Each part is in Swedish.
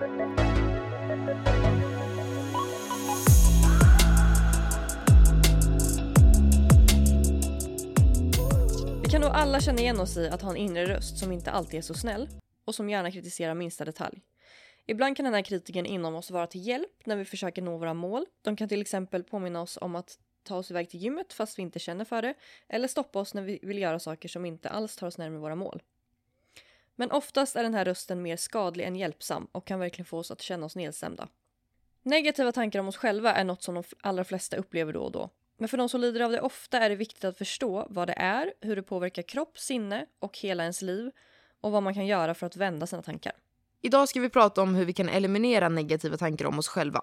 Vi kan nog alla känna igen oss i att ha en inre röst som inte alltid är så snäll och som gärna kritiserar minsta detalj. Ibland kan den här kritiken inom oss vara till hjälp när vi försöker nå våra mål. De kan till exempel påminna oss om att ta oss iväg till gymmet fast vi inte känner för det eller stoppa oss när vi vill göra saker som inte alls tar oss närmare våra mål. Men oftast är den här rösten mer skadlig än hjälpsam och kan verkligen få oss att känna oss nedstämda. Negativa tankar om oss själva är något som de allra flesta upplever då och då. Men för de som lider av det ofta är det viktigt att förstå vad det är, hur det påverkar kropp, sinne och hela ens liv och vad man kan göra för att vända sina tankar. Idag ska vi prata om hur vi kan eliminera negativa tankar om oss själva.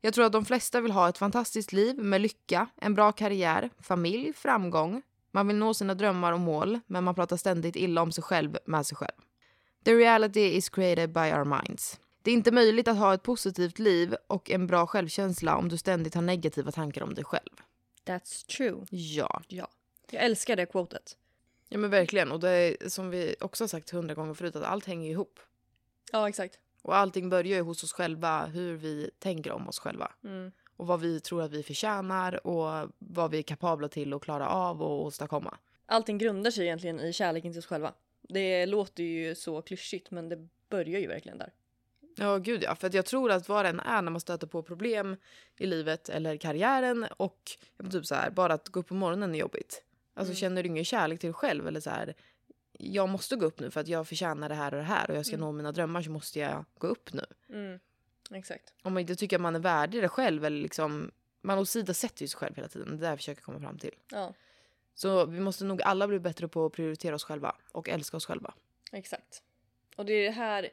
Jag tror att de flesta vill ha ett fantastiskt liv med lycka, en bra karriär, familj, framgång. Man vill nå sina drömmar och mål, men man pratar ständigt illa om sig själv med sig själv. The reality is created by our minds. Det är inte möjligt att ha ett positivt liv och en bra självkänsla om du ständigt har negativa tankar om dig själv. That's true. Ja. Ja. Jag älskar det quotet. Ja men verkligen. Och det är som vi också har sagt hundra gånger förut att allt hänger ihop. Ja, exakt. Och allting börjar ju hos oss själva, hur vi tänker om oss själva. Mm. Och vad vi tror att vi förtjänar och vad vi är kapabla till att klara av och åstadkomma. Allting grundar sig egentligen i kärleken till oss själva. Det låter ju så klyschigt men det börjar ju verkligen där. Ja, gud ja. För att jag tror att vad det än är när man stöter på problem i livet eller karriären och typ så här, bara att gå upp på morgonen är jobbigt. Alltså Mm. känner du ingen kärlek till dig själv eller så här, jag måste gå upp nu för att jag förtjänar det här och det här och jag ska Mm. nå mina drömmar så måste jag gå upp nu. Mm. Exakt. Om man inte tycker att man är värdig det själv eller liksom, man åsidosätter ju sig själv hela tiden. Det är det jag försöker komma fram till. Ja, Så vi måste nog alla bli bättre på att prioritera oss själva och älska oss själva. exakt. Och det är det här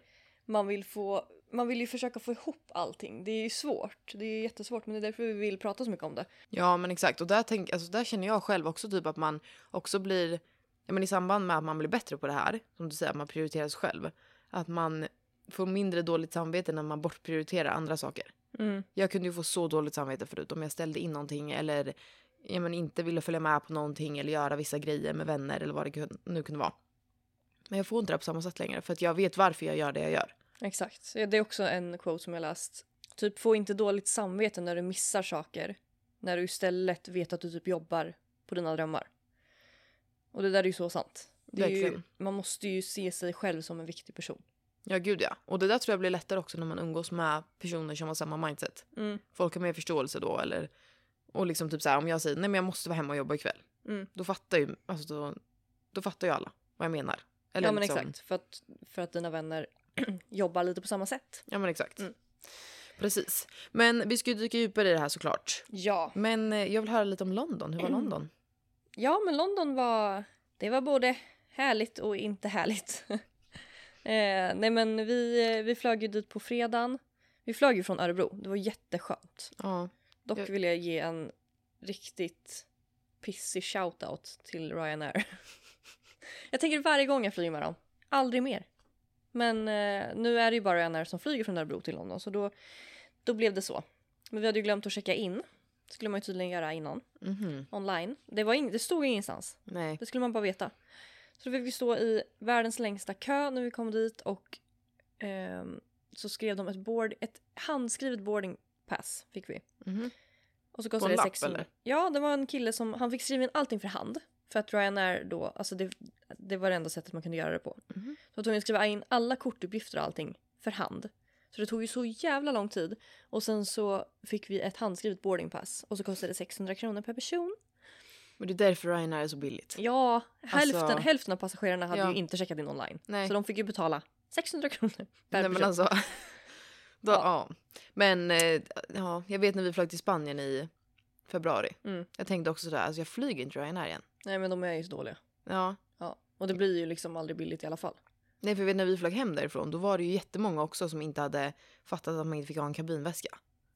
man vill få. Man vill ju försöka få ihop allting. Det är ju svårt. Det är jättesvårt men det är därför vi vill prata så mycket om det. Ja men exakt och där, tänk, alltså, där känner jag själv också typ att man också blir, ja, men i samband med att man blir bättre på det här, som du säger, att man prioriterar sig själv, att man får mindre dåligt samvete när man bortprioriterar andra saker. Mm. Jag kunde ju få så dåligt samvete förut om jag ställde in någonting eller ja, men inte ville följa med på någonting eller göra vissa grejer med vänner eller vad det nu kunde vara. Men jag får inte det på samma sätt längre för att jag vet varför jag gör det jag gör. Exakt. Det är också en quote som jag läst. Typ få inte dåligt samvete när du missar saker. När du istället vet att du typ jobbar på dina drömmar. Och det där är ju så sant. Ju, man måste ju se sig själv som en viktig person. Ja gud ja. Och det där tror jag blir lättare också när man umgås med personer som har samma mindset. Mm. Folk har mer förståelse då eller och liksom typ så här om jag säger nej men jag måste vara hemma och jobba ikväll. Mm. Då fattar ju alltså då, då fattar ju alla vad jag menar. Eller ja men liksom- exakt. För att, för att dina vänner jobbar lite på samma sätt. Ja men exakt. Mm. Precis. Men vi ska ju dyka djupare i det här såklart. Ja. Men eh, jag vill höra lite om London. Hur var London? Ja men London var, det var både härligt och inte härligt. eh, nej men vi, eh, vi flög ju dit på fredagen. Vi flög ju från Örebro, det var jätteskönt. Ja. Dock Jag- vill jag ge en riktigt pissig shoutout till Ryanair. jag tänker varje gång jag flyger med dem, aldrig mer. Men eh, nu är det ju bara Ryanair som flyger från Örebro till London så då, då blev det så. Men vi hade ju glömt att checka in. Det skulle man ju tydligen göra innan, Mhm. online. Det, var ing- det stod ingenstans. Nej. Det skulle man bara veta. Så då fick vi stå i världens längsta kö när vi kom dit och ehm, så skrev de ett, board, ett handskrivet boarding pass fick vi. Mhm. Och så kostade det lapp, 600. eller? Ja, det var en kille som, han fick skriva in allting för hand. För att Ryanair då, alltså det, det var det enda sättet man kunde göra det på. Mhm. Så jag tvungen att skriva in alla kortuppgifter och allting för hand. Så det tog ju så jävla lång tid. Och sen så fick vi ett handskrivet boardingpass och så kostade det 600 kronor per person. Men det är därför Ryanair är så billigt. Ja, hälften, Alltså- hälften av passagerarna hade Ja. ju inte checkat in online. Nej. Så de fick ju betala 600 kronor per Nej, person. alltså. Då, Ja. ja. Men eh, ja, jag vet när vi flög till Spanien i februari. Mm. Jag tänkte också sådär, alltså jag flyger inte Ryanair igen. Nej men de är ju så dåliga. Ja. Ja. Och det blir ju liksom aldrig billigt i alla fall. Nej för jag vet när vi flög hem därifrån då var det ju jättemånga också som inte hade fattat att man inte fick ha en kabinväska.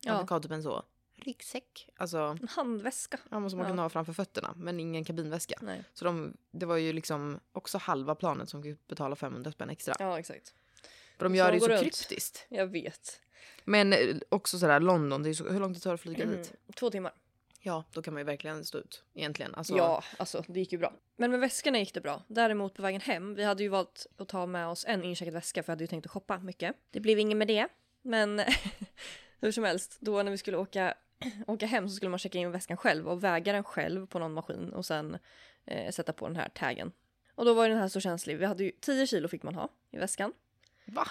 Man Ja. fick ha typ en så ryggsäck. Alltså En handväska. ja, som man Ja. kunde ha framför fötterna men ingen kabinväska. Nej. Så de, det var ju liksom också halva planet som fick betala 500 spänn extra. Ja exakt. För de Så gör de det ju så runt. kryptiskt. Jag vet. Men eh, också sådär London, det är så, hur lång tid tar det att flyga Mm. dit? Två timmar. Ja, då kan man ju verkligen stå ut egentligen. Alltså, Ja, alltså det gick ju bra. Men med väskorna gick det bra. Däremot på vägen hem, vi hade ju valt att ta med oss en incheckad väska för jag hade ju tänkt att shoppa mycket. Det blev inget med det. Men hur som helst, då när vi skulle åka, åka hem så skulle man checka in väskan själv och väga den själv på någon maskin och sen eh, sätta på den här taggen. Och då var ju den här så känslig. Vi hade ju 10 kilo fick man ha i väskan. Va?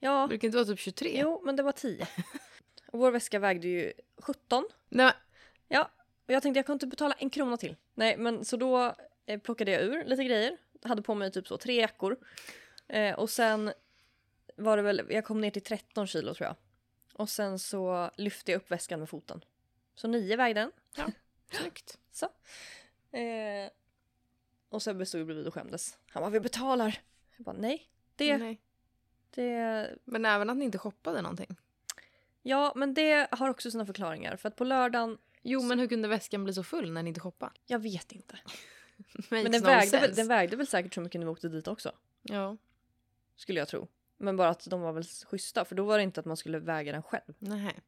Ja, Brukar inte vara typ 23? jo, men det var 10. Och vår väska vägde ju 17. Nej, Och jag tänkte jag kunde inte betala en krona till. Nej, men så då eh, plockade jag ur lite grejer. Hade på mig typ så tre jackor. Eh, och sen var det väl, jag kom ner till 13 kilo tror jag. Och sen så lyfte jag upp väskan med foten. Så nio vägde den. snyggt. Så. Eh, och Sebbe stod bredvid och skämdes. Han bara, vi betalar. Jag bara, nej. Det, Nej. Det, Men även att ni inte shoppade någonting. ja men det har också sina förklaringar. För att på lördagen, Jo, men hur kunde väskan bli så full när ni inte shoppade? jag vet inte. Men den vägde, väl, den vägde väl säkert så mycket när vi åkte dit också. Ja, Skulle jag tro. Men bara att de var väl schyssta för då var det inte att man skulle väga den själv. nej.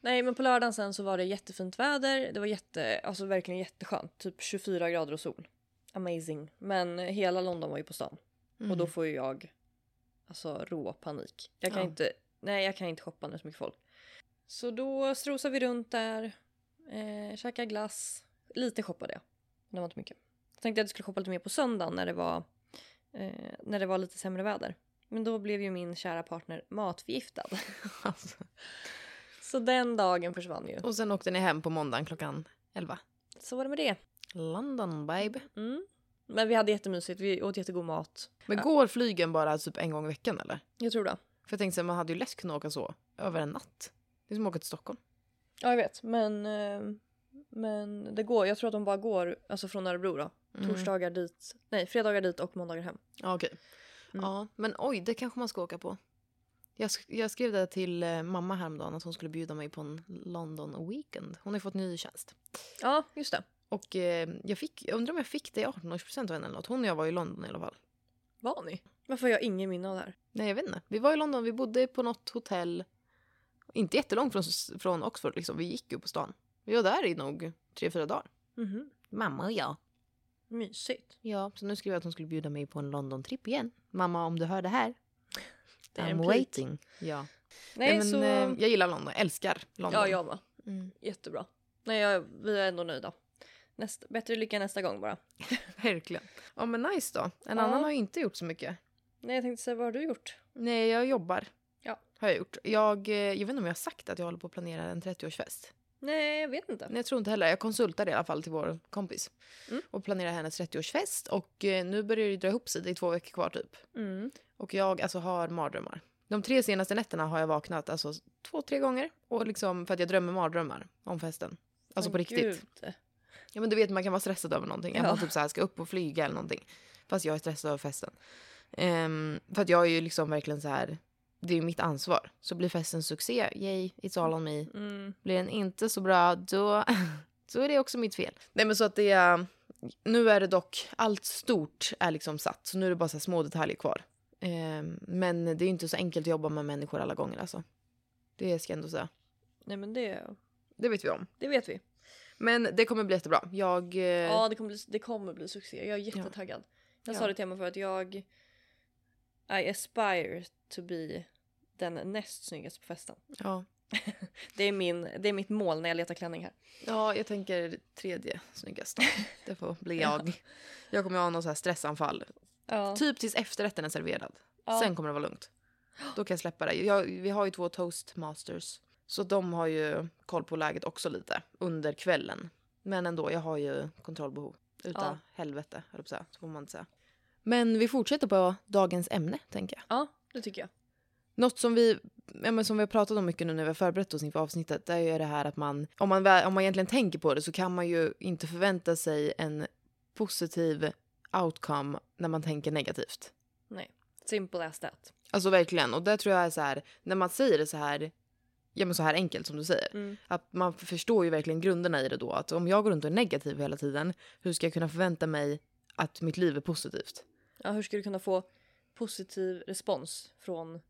Nej men på lördagen sen så var det jättefint väder. Det var jätte, alltså verkligen jätteskönt. Typ 24 grader och sol. Amazing. Men hela London var ju på stan. Mm. Och då får ju jag alltså rå panik. Jag kan Ja. inte, nej jag kan inte shoppa när det är så mycket folk. Så då strosade vi runt där. Eh, käkade glass. Lite shoppade jag. Men det var inte mycket. Jag tänkte att jag skulle shoppa lite mer på söndagen när det var, eh, när det var lite sämre väder. Men då blev ju min kära partner matförgiftad. Alltså. Så den dagen försvann ju. Och sen åkte ni hem på måndagen klockan 11. Så var det med det. London, babe. Mm. Men vi hade jättemysigt, vi åt jättegod mat. Men går flygen bara typ en gång i veckan eller? Jag tror det. För jag tänkte så här, man hade ju lätt kunnat åka så över en natt. Det är som att åka till Stockholm. Ja jag vet men, eh, men det går, jag tror att de bara går alltså från Örebro då. Mm. Torsdagar dit, nej fredagar dit och måndagar hem. Ja, okej. Mm. Ja, men oj, det kanske man ska åka på. Jag, sk- jag skrev det till eh, mamma häromdagen att hon skulle bjuda mig på en London weekend. Hon har ju fått ny tjänst. Ja just det. Och eh, jag, fick, jag undrar om jag fick det i 18-årspresent av henne eller något. Hon och jag var i London i alla fall. Var ni? Varför har jag ingen minne av det här? Nej, jag vet inte. Vi var i London, vi bodde på något hotell. Inte jättelångt från, från Oxford liksom. Vi gick ju på stan. Vi var där i nog tre, fyra dagar. Mhm. Mamma och jag. Mysigt. Ja, så nu skrev jag att hon skulle bjuda mig på en London-tripp igen. Mamma, om du hör det här. Det I'm waiting. Ja. Nej, Nej, men, så... eh, jag gillar London, jag älskar London. ja jag med. Mm, Jättebra. Nej jag, vi är ändå nöjda. Näst, bättre lycka nästa gång bara. verkligen. Ja men nice då. En Ja. annan har ju inte gjort så mycket. Nej jag tänkte säga vad har du gjort? Nej, jag jobbar. Ja. Har jag gjort. Jag, eh, jag vet inte om jag har sagt att jag håller på att planera en 30-årsfest. Nej jag vet inte. Nej, jag tror inte heller. Jag konsultade i alla fall till vår kompis. Mm. Och planerar hennes 30-årsfest. Och eh, nu börjar det dra ihop sig. Det är två veckor kvar typ. Mm. Och jag alltså har mardrömmar. De tre senaste nätterna har jag vaknat alltså två, tre gånger. Och liksom för att jag drömmer mardrömmar om festen. Alltså Men på riktigt. gud. Ja men du vet man kan vara stressad över någonting. Ja. Att man typ så här ska upp och flyga eller någonting. Fast jag är stressad över festen. Ehm, för att jag är ju liksom verkligen så här. Det är ju mitt ansvar. Så blir festen succé, yay, it's all on me. Mm. Blir den inte så bra, då, då är det också mitt fel. Nej men så att det är, nu är det dock, allt stort är liksom satt. Så nu är det bara så här små detaljer kvar. Ehm, men det är ju inte så enkelt att jobba med människor alla gånger alltså. Det ska jag ändå säga. Nej men det, Det vet vi om. det vet vi. Men det kommer bli jättebra. Jag... eh, Ja, det kommer, bli, det kommer bli succé. Jag är jättetaggad. Jag Ja. sa det till Emma för att jag I aspire to be den näst snyggaste på festen. ja. Det är, min, det är mitt mål när jag letar klänning här. Ja, jag tänker tredje snyggast. då. Det får bli jag. Jag kommer ha någon så här stressanfall. Ja. Typ tills efterrätten är serverad. Ja. Sen kommer det vara lugnt. Då kan jag släppa det. Jag, vi har ju två toastmasters. Så de har ju koll på läget också lite under kvällen. Men ändå, jag har ju kontrollbehov. Utav Ja. helvete, höll jag på. Så får man inte säga. Men vi fortsätter på dagens ämne, tänker jag. ja, det tycker jag. Något som vi, ja, men som vi har pratat om mycket nu när vi har förberett oss inför avsnittet, det är ju det här att man, om man, om man egentligen tänker på det så kan man ju inte förvänta sig en positiv outcome när man tänker negativt. Nej. Simple as that. Alltså verkligen. Och det tror jag är så här, när man säger det så här, ja men så här enkelt som du säger, Mm. att man förstår ju verkligen grunderna i det då. Att om jag går runt och är negativ hela tiden, hur ska jag kunna förvänta mig att mitt liv är positivt? Ja, hur ska du kunna få positiv respons från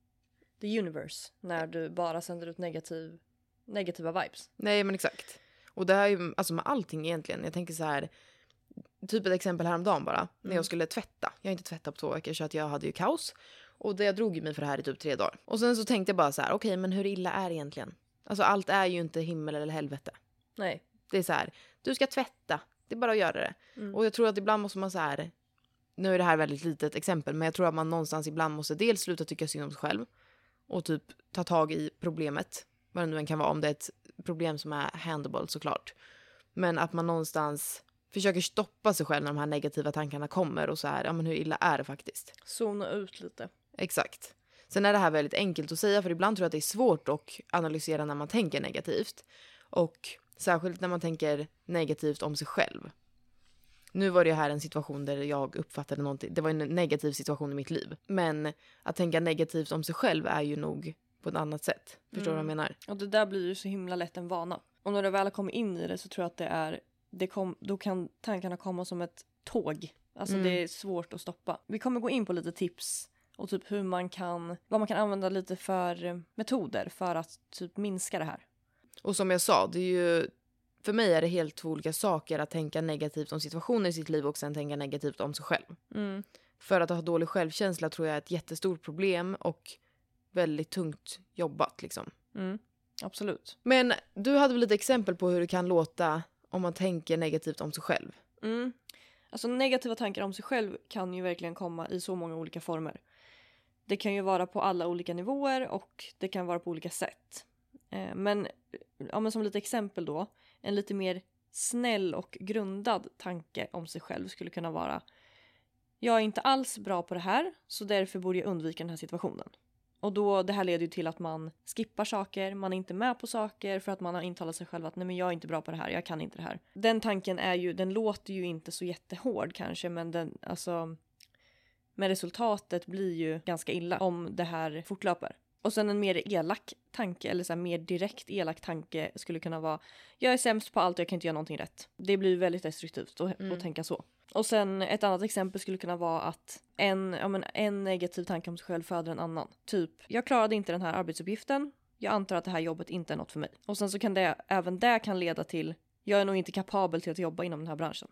the universe när du bara sänder ut negativ negativa vibes. Nej men exakt. Och det här är ju alltså med allting egentligen. Jag tänker så här. Typ ett exempel häromdagen bara. När Mm. jag skulle tvätta. Jag har inte tvättat på två veckor så att jag hade ju kaos. Och det jag drog mig för det här i typ tre dagar. Och sen så tänkte jag bara så här. Okej men hur illa är det egentligen? Alltså allt är ju inte himmel eller helvete. Nej. Det är så här. Du ska tvätta. Det är bara att göra det. Mm. Och jag tror att ibland måste man så här. Nu är det här väldigt litet exempel. Men jag tror att man någonstans ibland måste dels sluta tycka synd om sig själv. Och typ ta tag i problemet. Vad det nu än kan vara. Om det är ett problem som är handable såklart. Men att man någonstans försöker stoppa sig själv när de här negativa tankarna kommer. Och så här, ja men hur illa är det faktiskt? Zona ut lite. Exakt. Sen är det här väldigt enkelt att säga för ibland tror jag att det är svårt att analysera när man tänker negativt. Och särskilt när man tänker negativt om sig själv. Nu var det här en situation där jag uppfattade någonting, det var en negativ situation i mitt liv. Men att tänka negativt om sig själv är ju nog på ett annat sätt. Förstår du vad jag menar? Och det där blir ju så himla lätt en vana. Och när du väl har kommit in i det så tror jag att det är, det kom, då kan tankarna komma som ett tåg. Alltså Mm. det är svårt att stoppa. Vi kommer gå in på lite tips och typ hur man kan, vad man kan använda lite för eh, metoder för att typ minska det här. Och som jag sa, det är ju... För mig är det helt två olika saker att tänka negativt om situationer i sitt liv och sen tänka negativt om sig själv. Mm. För att ha dålig självkänsla tror jag är ett jättestort problem och väldigt tungt jobbat liksom. Mm. Absolut. Men du hade väl lite exempel på hur det kan låta om man tänker negativt om sig själv? Mm. Alltså negativa tankar om sig själv kan ju verkligen komma i så många olika former. Det kan ju vara på alla olika nivåer och det kan vara på olika sätt. Eh, men, eh, ja, men som lite exempel då, en lite mer snäll och grundad tanke om sig själv skulle kunna vara Jag är inte alls bra på det här så därför borde jag undvika den här situationen. Och då, det här leder ju till att man skippar saker, man är inte med på saker för att man har intalat sig själv att nej men jag är inte bra på det här, jag kan inte det här. Den tanken är ju, den låter ju inte så jättehård kanske men den, alltså men resultatet blir ju ganska illa om det här fortlöper. Och sen en mer elak tanke, eller så här mer direkt elak tanke skulle kunna vara Jag är sämst på allt och jag kan inte göra någonting rätt. Det blir väldigt destruktivt att, Mm. att tänka så. Och sen ett annat exempel skulle kunna vara att en, ja, men en negativ tanke om sig själv föder en annan. Typ, jag klarade inte den här arbetsuppgiften. Jag antar att det här jobbet inte är något för mig. Och sen så kan det, även det kan leda till jag är nog inte kapabel till att jobba inom den här branschen.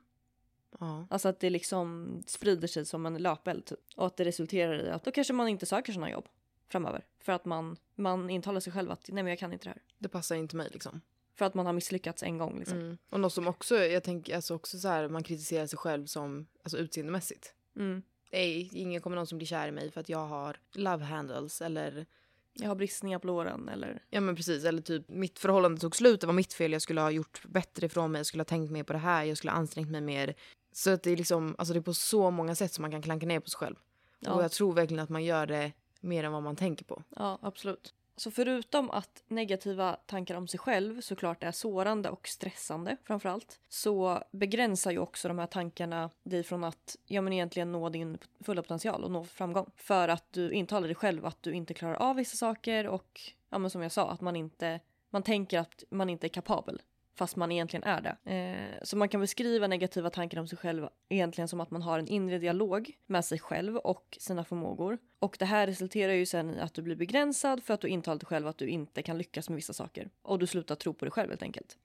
Ja. Alltså att det liksom sprider sig som en löpeld typ. Och att det resulterar i att då kanske man inte söker sådana jobb framöver. För att man, man intalar sig själv att nej men jag kan inte det här. Det passar inte mig liksom. För att man har misslyckats en gång liksom. Mm. Och något som också, jag tänker alltså också så här, man kritiserar sig själv som alltså utseendemässigt. Mm. Nej, ingen kommer någon som blir kär i mig för att jag har love handles eller Jag har bristningar på låren eller Ja men precis, eller typ mitt förhållande tog slut, det var mitt fel, jag skulle ha gjort bättre ifrån mig, jag skulle ha tänkt mer på det här, jag skulle ha ansträngt mig mer. Så att det är liksom, alltså det är på så många sätt som man kan klanka ner på sig själv. Ja. Och jag tror verkligen att man gör det mer än vad man tänker på. Ja, absolut. Så förutom att negativa tankar om sig själv såklart är sårande och stressande framförallt så begränsar ju också de här tankarna dig från att ja, men egentligen nå din fulla potential och nå framgång. För att du intalar dig själv att du inte klarar av vissa saker och ja, men som jag sa att man inte man tänker att man inte är kapabel fast man egentligen är det. Eh, så man kan beskriva negativa tankar om sig själv egentligen som att man har en inre dialog med sig själv och sina förmågor. Och det här resulterar ju sen i att du blir begränsad för att du intalar dig själv att du inte kan lyckas med vissa saker. Och du slutar tro på dig själv helt enkelt.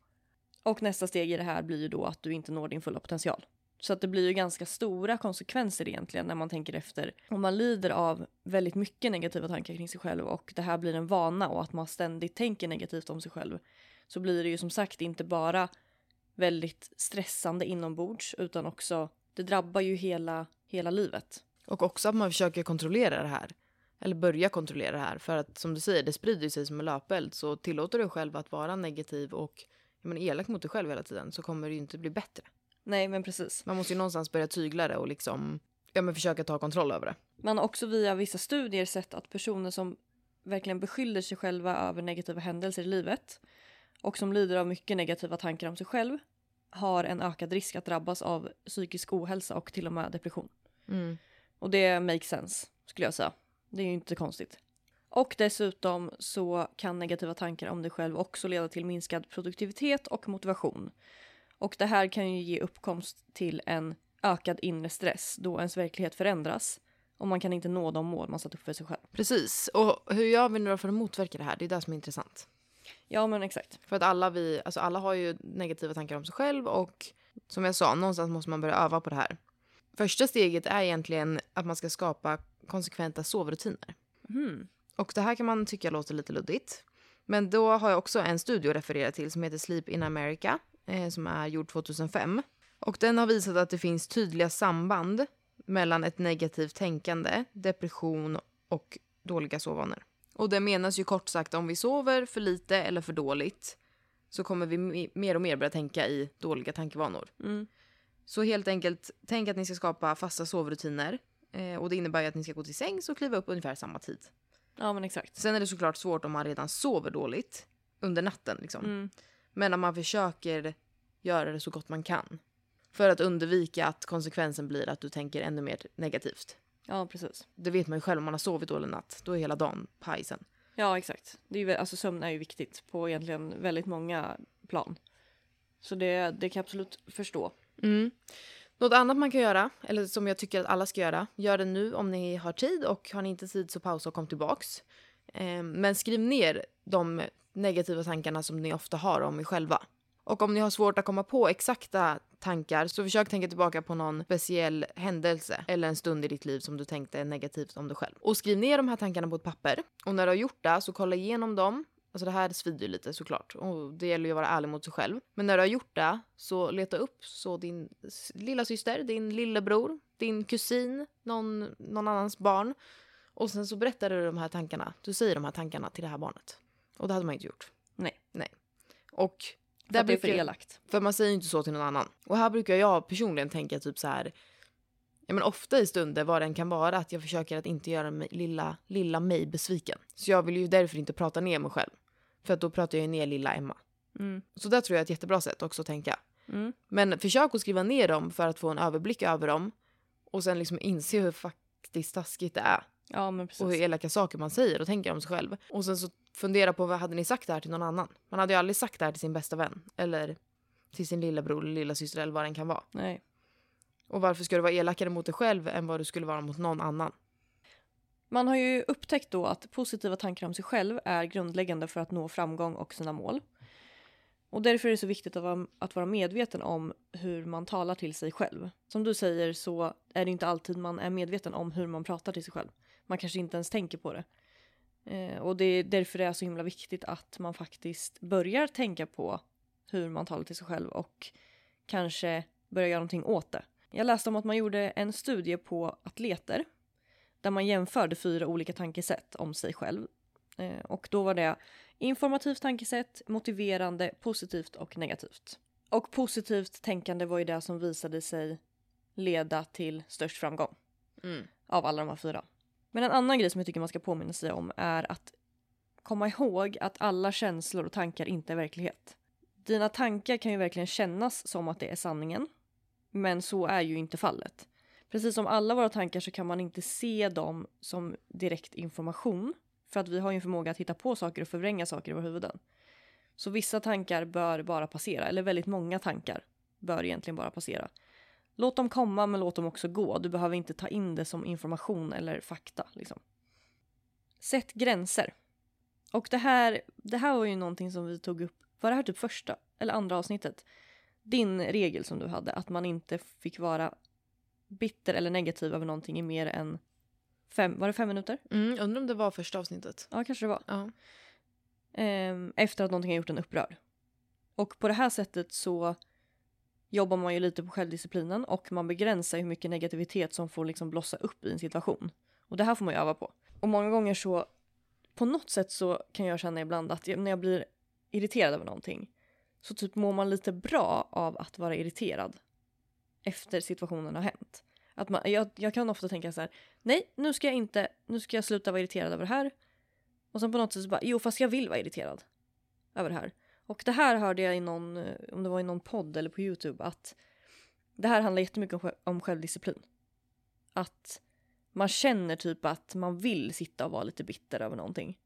Och nästa steg i det här blir ju då att du inte når din fulla potential. Så att det blir ju ganska stora konsekvenser egentligen när man tänker efter. Om man lider av väldigt mycket negativa tankar kring sig själv och det här blir en vana och att man ständigt tänker negativt om sig själv så blir det ju som sagt inte bara väldigt stressande inombords utan också det drabbar ju hela, hela livet. Och också att man försöker kontrollera det här. Eller börja kontrollera det här. För att som du säger, det sprider sig som en löpeld. Så tillåter du dig själv att vara negativ och menar, elak mot dig själv hela tiden så kommer det ju inte bli bättre. Nej men precis. Man måste ju någonstans börja tygla det och liksom ja, men försöka ta kontroll över det. Man har också via vissa studier sett att personer som verkligen beskyller sig själva över negativa händelser i livet och som lider av mycket negativa tankar om sig själv har en ökad risk att drabbas av psykisk ohälsa och till och med depression. Mm. Och det makes sense skulle jag säga. Det är ju inte konstigt. Och dessutom så kan negativa tankar om dig själv också leda till minskad produktivitet och motivation. Och det här kan ju ge uppkomst till en ökad inre stress då ens verklighet förändras och man kan inte nå de mål man satt upp för sig själv. Precis. Och hur gör vi nu då för att motverka det här? Det är det som är intressant. Ja men exakt. För att alla, vi, alltså alla har ju negativa tankar om sig själv och som jag sa, någonstans måste man börja öva på det här. Första steget är egentligen att man ska skapa konsekventa sovrutiner. Mm. Och det här kan man tycka låter lite luddigt. Men då har jag också en studie att referera till som heter Sleep in America eh, som är gjord 2005. Och den har visat att det finns tydliga samband mellan ett negativt tänkande, depression och dåliga sovvanor. Och det menas ju kort sagt om vi sover för lite eller för dåligt så kommer vi me- mer och mer börja tänka i dåliga tankevanor. Mm. Så helt enkelt, tänk att ni ska skapa fasta sovrutiner. Eh, och det innebär ju att ni ska gå till sängs och kliva upp ungefär samma tid. Ja men exakt. Sen är det såklart svårt om man redan sover dåligt under natten. Liksom. Mm. Men att man försöker göra det så gott man kan. För att undvika att konsekvensen blir att du tänker ännu mer negativt. Ja precis. Det vet man ju själv om man har sovit dålig natt. Då är hela dagen paj sen. Ja exakt. Det är, ju alltså, sömn är ju viktigt på egentligen väldigt många plan. Så det, det kan jag absolut förstå. Mm. Något annat man kan göra, eller som jag tycker att alla ska göra, gör det nu om ni har tid och har ni inte tid så pausa och kom tillbaks. Eh, men skriv ner de negativa tankarna som ni ofta har om er själva. Och om ni har svårt att komma på exakta tankar så försök tänka tillbaka på någon speciell händelse eller en stund i ditt liv som du tänkte negativt om dig själv. Och skriv ner de här tankarna på ett papper. Och när du har gjort det så kolla igenom dem Alltså det här svider ju lite såklart och det gäller ju att vara ärlig mot sig själv. Men när du har gjort det så leta upp så din lilla syster, din lillebror, din kusin, någon, någon annans barn. Och sen så berättar du de här tankarna. Du säger de här tankarna till det här barnet. Och det hade man inte gjort. Nej. Nej. Och Det är för elakt. för man säger ju inte så till någon annan. Och här brukar jag personligen tänka typ så här. Ja, men ofta i stunder vad den kan vara att jag försöker att inte göra mig, lilla, lilla mig besviken. Så jag vill ju därför inte prata ner mig själv. För att då pratar jag ju ner lilla Emma. Mm. Så det tror jag är ett jättebra sätt också att tänka. Mm. Men försök att skriva ner dem för att få en överblick över dem. Och sen liksom inse hur faktiskt taskigt det är. Ja. Och hur elaka saker man säger och tänker om sig själv. Och sen så fundera på vad hade ni sagt det här till någon annan? Man hade ju aldrig sagt det här till sin bästa vän. Eller till sin lillebror eller lilla syster eller vad den kan vara. Nej. Och varför ska du vara elakare mot dig själv än vad du skulle vara mot någon annan? Man har ju upptäckt då att positiva tankar om sig själv är grundläggande för att nå framgång och sina mål. Och därför är det så viktigt att vara, att vara medveten om hur man talar till sig själv. Som du säger så är det inte alltid man är medveten om hur man pratar till sig själv. Man kanske inte ens tänker på det. Eh, och det är därför det är så himla viktigt att man faktiskt börjar tänka på hur man talar till sig själv och kanske börjar göra någonting åt det. Jag läste om att man gjorde en studie på atleter där man jämförde fyra olika tankesätt om sig själv. Eh, och då var det informativt tankesätt, motiverande, positivt och negativt. Och positivt tänkande var ju det som visade sig leda till störst framgång Mm. av alla de här fyra. Men en annan grej som jag tycker man ska påminna sig om är att komma ihåg att alla känslor och tankar inte är verklighet. Dina tankar kan ju verkligen kännas som att det är sanningen, men så är ju inte fallet. Precis som alla våra tankar så kan man inte se dem som direkt information för att vi har ju en förmåga att hitta på saker och förvränga saker i våra huvuden. Så vissa tankar bör bara passera, eller väldigt många tankar bör egentligen bara passera. Låt dem komma men låt dem också gå. Du behöver inte ta in det som information eller fakta. Liksom. Sätt gränser. Och det här, det här var ju någonting som vi tog upp, var det här typ första eller andra avsnittet? Din regel som du hade, att man inte fick vara bitter eller negativ över någonting i mer än fem, var det fem minuter? Mm, undrar om det var första avsnittet. Ja, kanske det var. Ja. Ehm, efter att någonting har gjort en upprörd. Och på det här sättet så jobbar man ju lite på självdisciplinen och man begränsar hur mycket negativitet som får liksom blossa upp i en situation. Och det här får man ju öva på. Och många gånger så, på något sätt så kan jag känna ibland att när jag blir irriterad över någonting så typ mår man lite bra av att vara irriterad efter situationen har hänt. Att man, jag, jag kan ofta tänka så här, nej nu ska jag inte, nu ska jag sluta vara irriterad över det här. Och sen på något sätt så bara, jo fast jag vill vara irriterad över det här. Och det här hörde jag i någon, eh, om det var i någon podd eller på Youtube, att det här handlar jättemycket om, om självdisciplin. Att man känner typ att man vill sitta och vara lite bitter över någonting.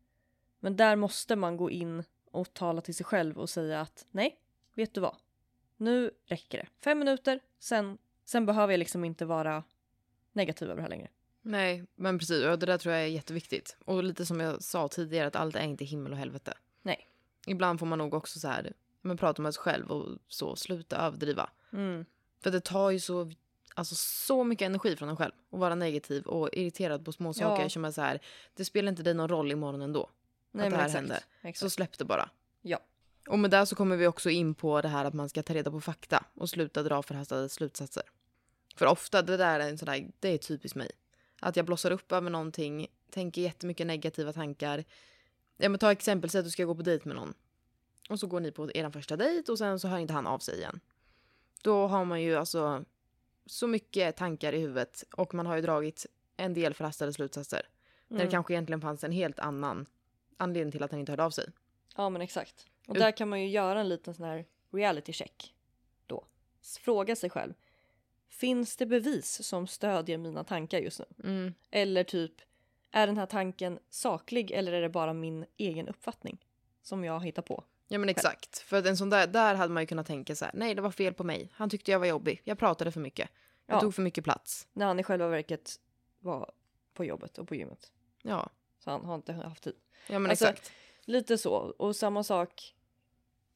Men där måste man gå in och tala till sig själv och säga att nej, vet du vad? Nu räcker det. Fem minuter, sen, sen behöver jag liksom inte vara negativ över det här längre. Nej, men precis. Och det där tror jag är jätteviktigt. Och lite som jag sa tidigare, att allt är inte himmel och helvete. Ibland får man nog också så här, men prata med sig själv och så, sluta överdriva. Mm. För det tar ju så, alltså, så mycket energi från en själv att vara negativ och irriterad på små saker Ja. som är så här, det spelar inte dig någon roll imorgon ändå. Nej, att det här exakt. händer. Exakt. Så släpp det bara. Ja. Och med det så kommer vi också in på det här att man ska ta reda på fakta och sluta dra förhastade slutsatser. För ofta, det där är en sån där, det är typiskt mig. Att jag blossar upp över någonting, tänker jättemycket negativa tankar. Ja men ta exempel, säg att du ska gå på dejt med någon. Och så går ni på er första dejt och sen så hör inte han av sig igen. Då har man ju alltså så mycket tankar i huvudet och man har ju dragit en del förhastade slutsatser. När det Mm. kanske egentligen fanns en helt annan anledning till att han inte hörde av sig. Ja men exakt. Och där kan man ju göra en liten sån här reality check. Då. Fråga sig själv. Finns det bevis som stödjer mina tankar just nu? Mm. Eller typ, är den här tanken saklig eller är det bara min egen uppfattning? Som jag hittar på. Ja men exakt. För att en sån där, där hade man ju kunnat tänka så här, nej det var fel på mig. Han tyckte jag var jobbig. Jag pratade för mycket. Jag Ja. tog för mycket plats. När han i själva verket var på jobbet och på gymmet. Ja, Så han har inte haft tid. ja men Alltså, exakt. Lite så. Och samma sak.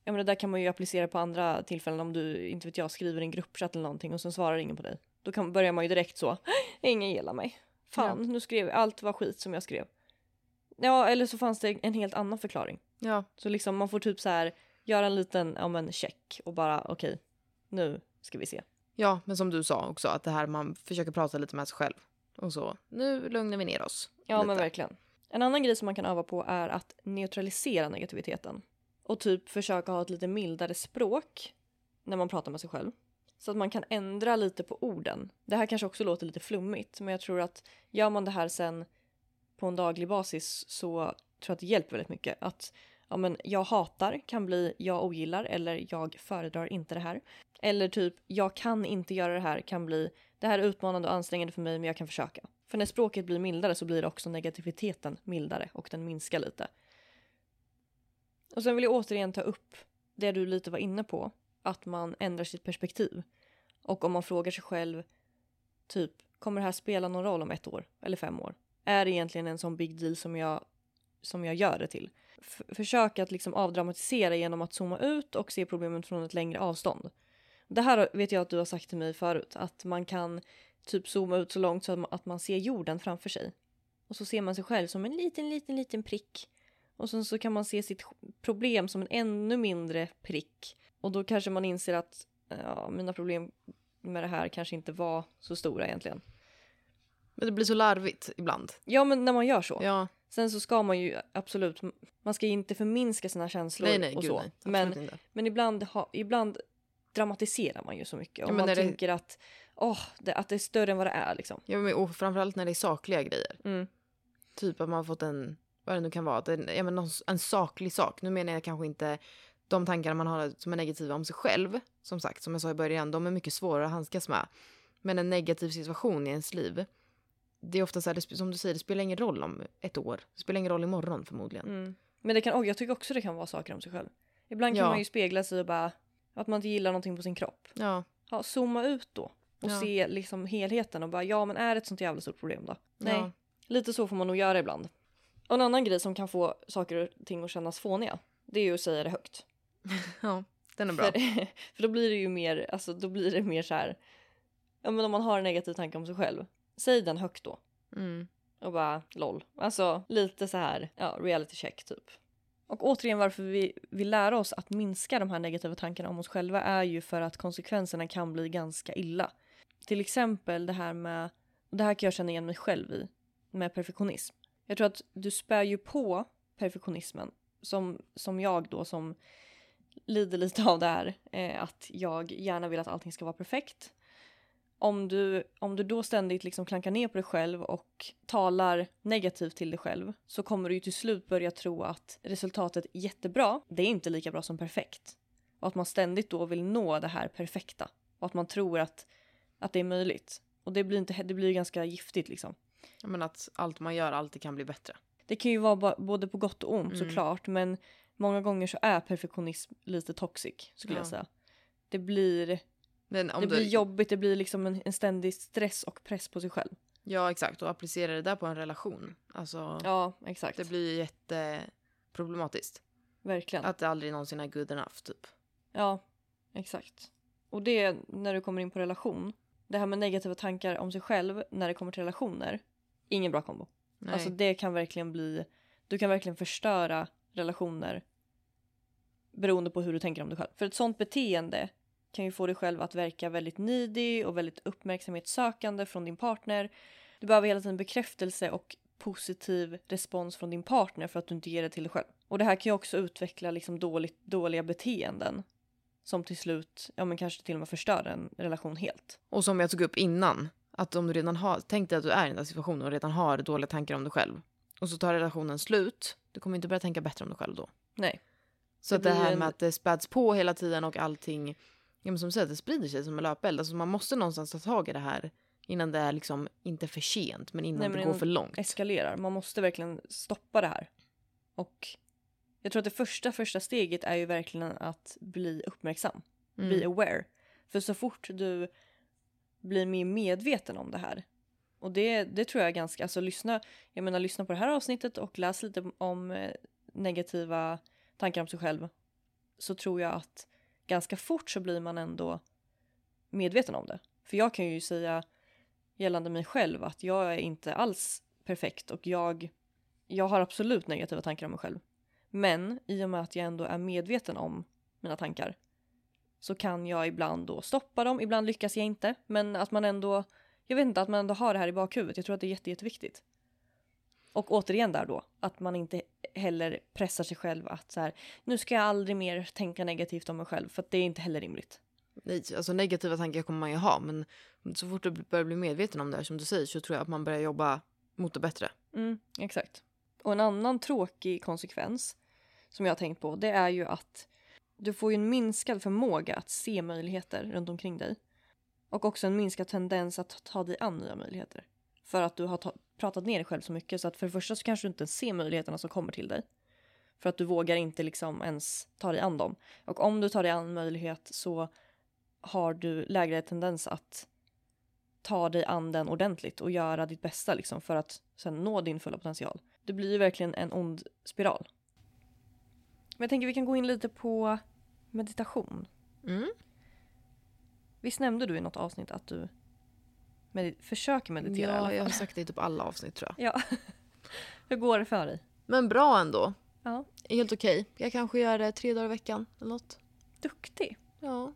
Ja men det där kan man ju applicera på andra tillfällen om du, inte vet jag, skriver i en gruppchatt eller någonting och sen svarar ingen på dig. Då kan, börjar man ju direkt så. Ingen gillar mig. Fan, nu skrev jag, allt var skit som jag skrev. Ja, eller så fanns det en helt annan förklaring. Ja, Så liksom man får typ så här göra en liten, ja men check och bara okej, nu ska vi se. ja, men som du sa också att det här man försöker prata lite med sig själv. Och så, nu lugnar vi ner oss. Ja lite. men verkligen. En annan grej som man kan öva på är att neutralisera negativiteten. Och typ försöka ha ett lite mildare språk när man pratar med sig själv. Så att man kan ändra lite på orden. Det här kanske också låter lite flummigt men jag tror att gör man det här sen på en daglig basis så tror jag att det hjälper väldigt mycket. Att ja, men jag hatar kan bli jag ogillar eller jag föredrar inte det här. Eller typ jag kan inte göra det här kan bli det här är utmanande och ansträngande för mig men jag kan försöka. För när språket blir mildare så blir också negativiteten mildare och den minskar lite. Och sen vill jag återigen ta upp det du lite var inne på, att man ändrar sitt perspektiv. Och om man frågar sig själv, typ, kommer det här spela någon roll om ett år eller fem år? Är det egentligen en sån big deal som jag, som jag gör det till? F- försök att liksom avdramatisera genom att zooma ut och se problemet från ett längre avstånd. Det här vet jag att du har sagt till mig förut, att man kan typ zooma ut så långt så att man, att man ser jorden framför sig. Och så ser man sig själv som en liten, liten, liten prick. Och sen så kan man se sitt problem som en ännu mindre prick. Och då kanske man inser att ja, mina problem med det här kanske inte var så stora egentligen. Men det blir så larvigt ibland. Ja, men när man gör så. Ja, Sen så ska man ju absolut, man ska ju inte förminska sina känslor nej nej, och gud så. nej. Men inte. men ibland, ha, ibland dramatiserar man ju så mycket. Och Ja, man när det- tänker att, åh, det, att det är större än vad det är liksom. Ja, men, och framförallt när det är sakliga grejer. Mm. Typ att man har fått en, vad det nu kan vara, en, ja, men någon, en saklig sak. Nu menar jag kanske inte de tankarna man har som är negativa om sig själv. Som sagt, som jag sa i början, de är mycket svårare att handskas med. Men en negativ situation i ens liv, det är ofta så här, som du säger, det spelar ingen roll om ett år. Det spelar ingen roll imorgon förmodligen. Mm. Men det kan, jag tycker också det kan vara saker om sig själv. Ibland kan Ja. man ju spegla sig och bara, att man inte gillar någonting på sin kropp. Ja, Ja, zooma ut då. Och Ja. se liksom helheten och bara, ja men är det ett sånt jävla stort problem då? Nej. Ja. Lite så får man nog göra ibland. Och en annan grej som kan få saker och ting att kännas fåniga, det är ju att säga det högt. ja den är bra. För, för då blir det ju mer, alltså då blir det mer så här, ja men om man har en negativ tanke om sig själv, säg den högt då. Mm. Och bara LOL. Alltså lite så här, ja reality check typ. Och återigen varför vi vill lära oss att minska de här negativa tankarna om oss själva är ju för att konsekvenserna kan bli ganska illa. Till exempel det här med, och det här kan jag känna igen mig själv i, med perfektionism. Jag tror att du spär ju på perfektionismen som, som jag då som lider lite av det här. Eh, att jag gärna vill att allting ska vara perfekt. Om du, om du då ständigt liksom klankar ner på dig själv och talar negativt till dig själv så kommer du ju till slut börja tro att resultatet är jättebra, det är inte lika bra som perfekt. Och att man ständigt då vill nå det här perfekta. Och att man tror att, att det är möjligt. Och det blir, inte, det blir ganska giftigt liksom. Men att allt man gör alltid kan bli bättre. Det kan ju vara både på gott och ont Mm. såklart men många gånger så är perfektionism lite toxic skulle Ja. jag säga. Det blir, Men det du, blir jobbigt, det blir liksom en, en ständig stress och press på sig själv. Ja exakt, och applicera det där på en relation. Alltså, Ja, exakt. det blir jätteproblematiskt. verkligen. Att det aldrig någonsin är good enough typ. Ja, exakt. Och det är när du kommer in på relation. Det här med negativa tankar om sig själv när det kommer till relationer. Ingen bra kombo. Nej. Alltså det kan verkligen bli, du kan verkligen förstöra relationer beroende på hur du tänker om dig själv. För ett sånt beteende kan ju få dig själv att verka väldigt nidig och väldigt uppmärksamhetssökande från din partner. Du behöver hela tiden bekräftelse och positiv respons från din partner för att du inte ger det till dig själv. Och det här kan ju också utveckla liksom dåligt, dåliga beteenden som till slut, ja men kanske till och med förstör en relation helt. Och som jag tog upp innan, att om du redan har, tänk dig att du är i den där situationen och redan har dåliga tankar om dig själv. Och så tar relationen slut, du kommer inte börja tänka bättre om dig själv då. Nej. Så Det att det här en- med att det späds på hela tiden och allting, ja men som säger, det sprider sig som en löpeld. Alltså man måste någonstans ta tag i det här innan det är liksom, inte för sent, men innan Nej, men det går för långt. eskalerar. Man måste verkligen stoppa det här. Och jag tror att det första, första steget är ju verkligen att bli uppmärksam. Be Mm. aware. För så fort du blir mer medveten om det här. Och det, det tror jag är ganska, alltså lyssna, jag menar lyssna på det här avsnittet och läs lite om eh, negativa tankar om sig själv. Så tror jag att ganska fort så blir man ändå medveten om det. För jag kan ju säga gällande mig själv att jag är inte alls perfekt och jag, jag har absolut negativa tankar om mig själv. Men i och med att jag ändå är medveten om mina tankar så kan jag ibland då stoppa dem, ibland lyckas jag inte. Men att man ändå, jag vet inte, att man ändå har det här i bakhuvudet. Jag tror att det är jätte, jätteviktigt. Och återigen där då, att man inte heller pressar sig själv att så här, nu ska jag aldrig mer tänka negativt om mig själv, för att det är inte heller rimligt. Nej, alltså negativa tankar kommer man ju ha, men så fort du börjar bli medveten om det här, som du säger, så tror jag att man börjar jobba mot det bättre. Mm, exakt. Och en annan tråkig konsekvens som jag har tänkt på, det är ju att du får ju en minskad förmåga att se möjligheter runt omkring dig. Och också en minskad tendens att ta dig an nya möjligheter. För att du har ta- pratat ner dig själv så mycket så att för det första så kanske du inte ens ser möjligheterna som kommer till dig. För att du vågar inte liksom ens ta dig an dem. Och om du tar dig an en möjlighet så har du lägre tendens att ta dig an den ordentligt och göra ditt bästa liksom för att sen nå din fulla potential. Det blir ju verkligen en ond spiral. Men jag tänker vi kan gå in lite på meditation. Mm. Visst nämnde du i något avsnitt att du med- försöker meditera Ja, jag har sagt det i typ alla avsnitt tror jag. Ja. Hur går det för dig? Men bra ändå. Ja. Helt okej. Jag kanske gör det tre dagar i veckan eller något. Duktig. Ja.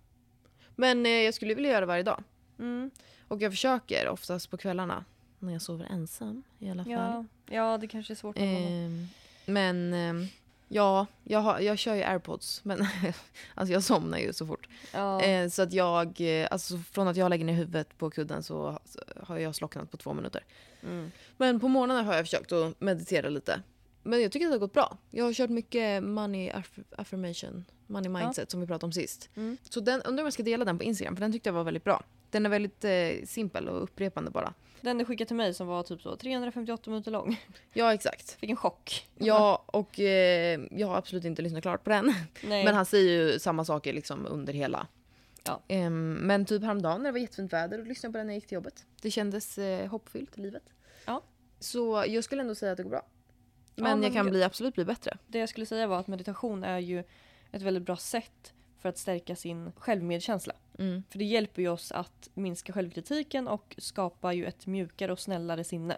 Men eh, jag skulle vilja göra det varje dag. Mm. Och jag försöker oftast på kvällarna. När jag sover ensam i alla fall. Ja. ja, det kanske är svårt. Ehm, men ehm, ja, jag, har, jag kör ju airpods. Men alltså jag somnar ju så fort. Ja. Eh, så att jag, eh, alltså från att jag lägger ner huvudet på kudden så har jag slocknat på två minuter. Mm. Men på morgnarna har jag försökt att meditera lite. Men jag tycker att det har gått bra. Jag har kört mycket money aff- affirmation, money mindset som vi pratade om sist. Mm. Så den, undrar om jag ska dela den på Instagram för den tyckte jag var väldigt bra. Den är väldigt eh, simpel och upprepande bara. Den du skickade till mig som var typ så 358 minuter lång. Ja exakt. Fick en chock. Ja och eh, jag har absolut inte lyssnat klart på den. Nej. Men han säger ju samma saker liksom under hela. Ja. Ehm, men typ häromdagen när det var jättefint väder och lyssnade på den när jag gick till jobbet. Det kändes eh, hoppfyllt i livet. Ja. Så jag skulle ändå säga att det går bra. Ja, Men men jag kan bli, absolut bli bättre. Det jag skulle säga var att meditation är ju ett väldigt bra sätt för att stärka sin självmedkänsla. Mm. För det hjälper ju oss att minska självkritiken och skapa ju ett mjukare och snällare sinne.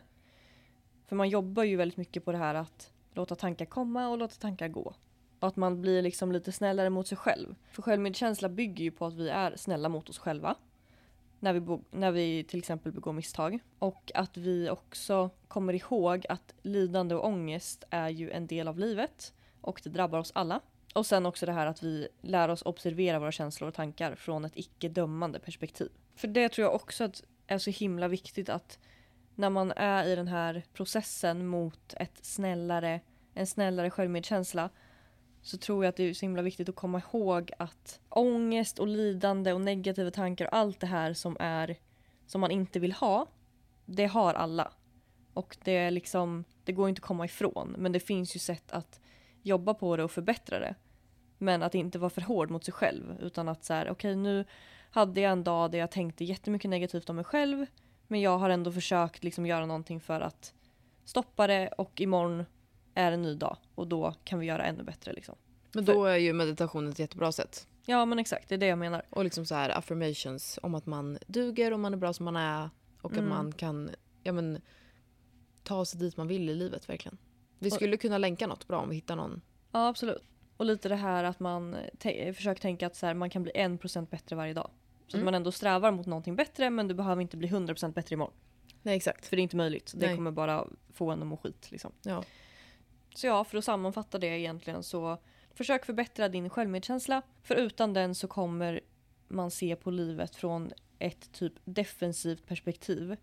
För man jobbar ju väldigt mycket på det här att låta tankar komma och låta tankar gå. Och att man blir liksom lite snällare mot sig själv. För självmedkänsla bygger ju på att vi är snälla mot oss själva. När vi, när vi till exempel begår misstag. Och att vi också kommer ihåg att lidande och ångest är ju en del av livet. Och det drabbar oss alla. Och sen också det här att vi lär oss observera våra känslor och tankar från ett icke-dömande perspektiv. För det tror jag också att är så himla viktigt att när man är i den här processen mot ett snällare, en snällare självmedkänsla så tror jag att det är så himla viktigt att komma ihåg att ångest och lidande och negativa tankar och allt det här som är som man inte vill ha, det har alla. Och det är liksom, det går inte att komma ifrån. Men det finns ju sätt att jobba på det och förbättra det. Men att inte vara för hård mot sig själv. Utan att så här, okej nu hade jag en dag där jag tänkte jättemycket negativt om mig själv. Men jag har ändå försökt liksom göra någonting för att stoppa det och imorgon är en ny dag. Och då kan vi göra ännu bättre liksom. Men då är ju meditation ett jättebra sätt. Ja men exakt, det är det jag menar. Och liksom så här affirmations om att man duger och man är bra som man är. Och Mm. att man kan ja, men, ta sig dit man vill i livet verkligen. Vi skulle kunna länka något bra om vi hittar någon. Ja absolut. Och lite det här att man försöker tänka att så här, man kan bli 1% bättre varje dag. Så Mm. att man ändå strävar mot någonting bättre men du behöver inte bli 100% bättre imorgon. Nej exakt. För det är inte möjligt. Det Nej. kommer bara få en att må skit liksom. Ja. Så ja, för att sammanfatta det egentligen så försök förbättra din självmedkänsla. För utan den så kommer man se på livet från ett typ defensivt perspektiv.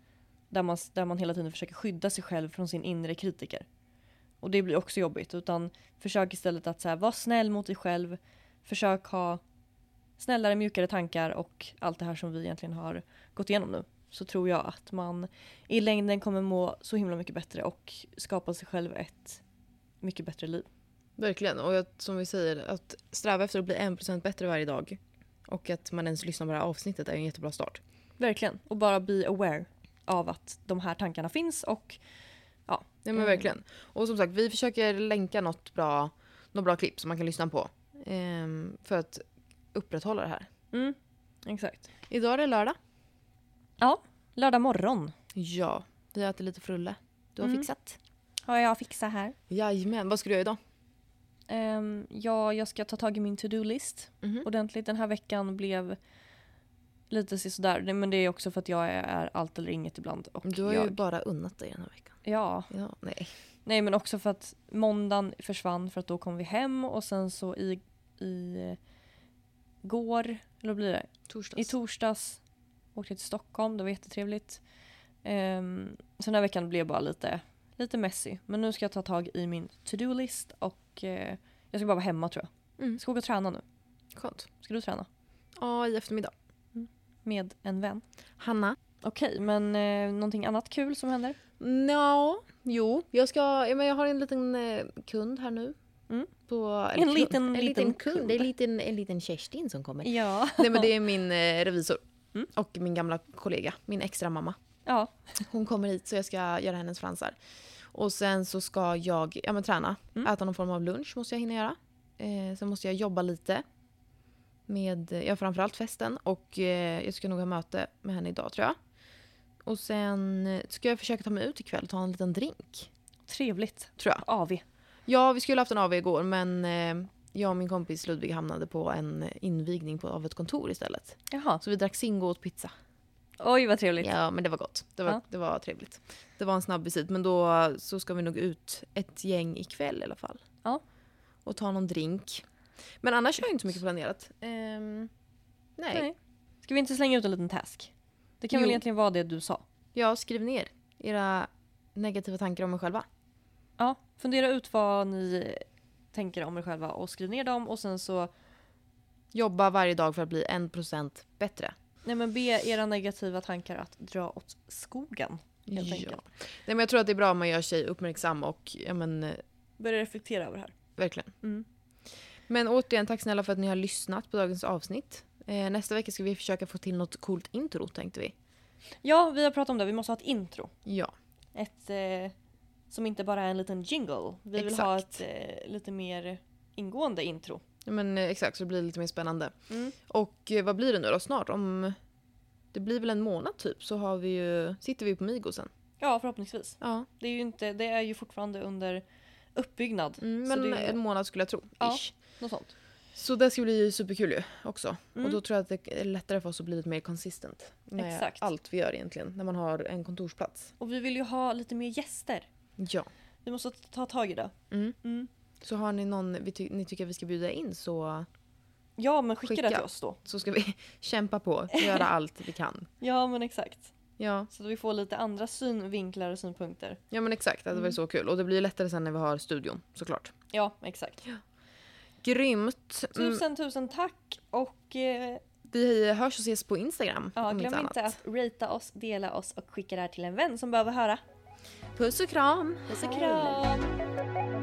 Där man, där man hela tiden försöker skydda sig själv från sin inre kritiker. Och det blir också jobbigt. Utan försök istället att så här, vara snäll mot dig själv. Försök ha snällare, mjukare tankar och allt det här som vi egentligen har gått igenom nu. Så tror jag att man i längden kommer må så himla mycket bättre och skapa sig själv ett mycket bättre liv. Verkligen. Och jag, som vi säger, att sträva efter att bli 1% bättre varje dag. Och att man ens lyssnar på det här avsnittet är en jättebra start. Verkligen. Och bara be aware av att de här tankarna finns och Ja men Mm. verkligen. Och som sagt, vi försöker länka något bra, något bra klipp som man kan lyssna på. ehm, för att upprätthålla det här. mm, exakt. Idag är det lördag. Ja, lördag morgon Ja, vi äter lite frulle. Du har Mm. fixat? har jag fixat här. Jajamän, vad ska du göra idag? Um, ja, jag ska ta tag i min to-do-list Mhm. ordentligt. Den här veckan blev lite sådär. Men det är också för att jag är allt eller inget ibland. Och Du har jag, ju bara unnat dig den här veckan. Ja, Ja, nej. nej men också för att måndagen försvann för att då kom vi hem och sen så i, i går, eller vad blir det? Torsdags. I torsdags åkte jag till Stockholm, det var jättetrevligt. Um, så den här veckan blev bara lite, lite messy. Men nu ska jag ta tag i min to-do-list och eh, jag ska bara vara hemma tror jag. Mm. Jag ska åka och träna nu. Skönt. Ska du träna? Ja, i eftermiddag. Med en vän? Hanna? Okej, men eh, någonting annat kul som händer? Ja, jo. Jag, ska, men jag har en liten eh, kund här nu. Mm. På, En kund- liten- en liten liten kund. kund. Det är en liten, en liten Kerstin som kommer. Ja. Nej men det är min eh, revisor. Mm. Och min gamla kollega, min extra mamma. Ja. Hon kommer hit så jag ska göra hennes fransar. Och sen så ska jag ja, men, träna. Mm. Äta någon form av lunch måste jag hinna göra. Eh, sen måste jag jobba lite. Med ja, framförallt festen. Och eh, jag ska nog ha möte med henne idag tror jag. Och sen eh, ska jag försöka ta mig ut ikväll och ta en liten drink. Trevligt. Tror jag. AV. Ja, vi skulle haft en AW igår men eh, jag och min kompis Ludvig hamnade på en invigning på, av ett kontor istället. Jaha. Så vi drack Zingo och åt pizza. Oj vad trevligt. Ja, men det var gott. Det var, Ja. det var trevligt. Det var en snabb visit, men då så ska vi nog ut ett gäng ikväll i alla fall. Ja. Och ta någon drink. Men annars har jag inte så mycket planerat. Ehm, nej. Nej. Ska vi inte slänga ut en liten task? Det kan väl Jo. egentligen vara det du sa? Ja, skriv ner era negativa tankar om er själva. Ja, fundera ut vad ni tänker om er själva och skriv ner dem och sen så Jobba varje dag för att bli en procent bättre. nej men be era negativa tankar att dra åt skogen. Helt enkelt. Nej, men jag tror att det är bra om man gör sig uppmärksam och ja, men, eh, Börja reflektera över det här. verkligen. Mm. Men återigen, tack snälla för att ni har lyssnat på dagens avsnitt. Eh, nästa vecka ska vi försöka få till något coolt intro tänkte vi. Ja, vi har pratat om det. Vi måste ha ett intro. Ja. Ett eh, som inte bara är en liten jingle. Vi vill ha ett eh, lite mer ingående intro. Men eh, exakt, så det blir lite mer spännande. Mm. Och eh, vad blir det nu då snart? Om det blir väl en månad typ så har vi ju, sitter vi på Migosen. Ja, förhoppningsvis. Ja, Det är ju, inte, det är ju fortfarande under uppbyggnad. mm, men det en månad skulle jag tro. Ja. Ish. Något sånt. Så det ska bli superkul ju också. Mm. Och då tror jag att det är lättare för oss att bli lite mer consistent med Exakt. allt vi gör egentligen när man har en kontorsplats. Och vi vill ju ha lite mer gäster. Ja. Vi måste ta tag i det. Mm. Mm. Så har ni någon vi ty- ni tycker att vi ska bjuda in så, Ja, men skicka, det Skicka. till oss då. så ska vi kämpa på och göra allt vi kan. Ja, men exakt. Ja, Så att vi får lite andra synvinklar och synpunkter. ja men exakt. Det var Mm. så kul. Och det blir lättare sen när vi har studion såklart. Ja, exakt. Grymt! Mm, Tusen, tusen tack och eh, vi hörs och ses på Instagram. ja, glöm inte inte att ratea oss, dela oss och skicka det här till en vän som behöver höra. Puss och kram! Puss och kram!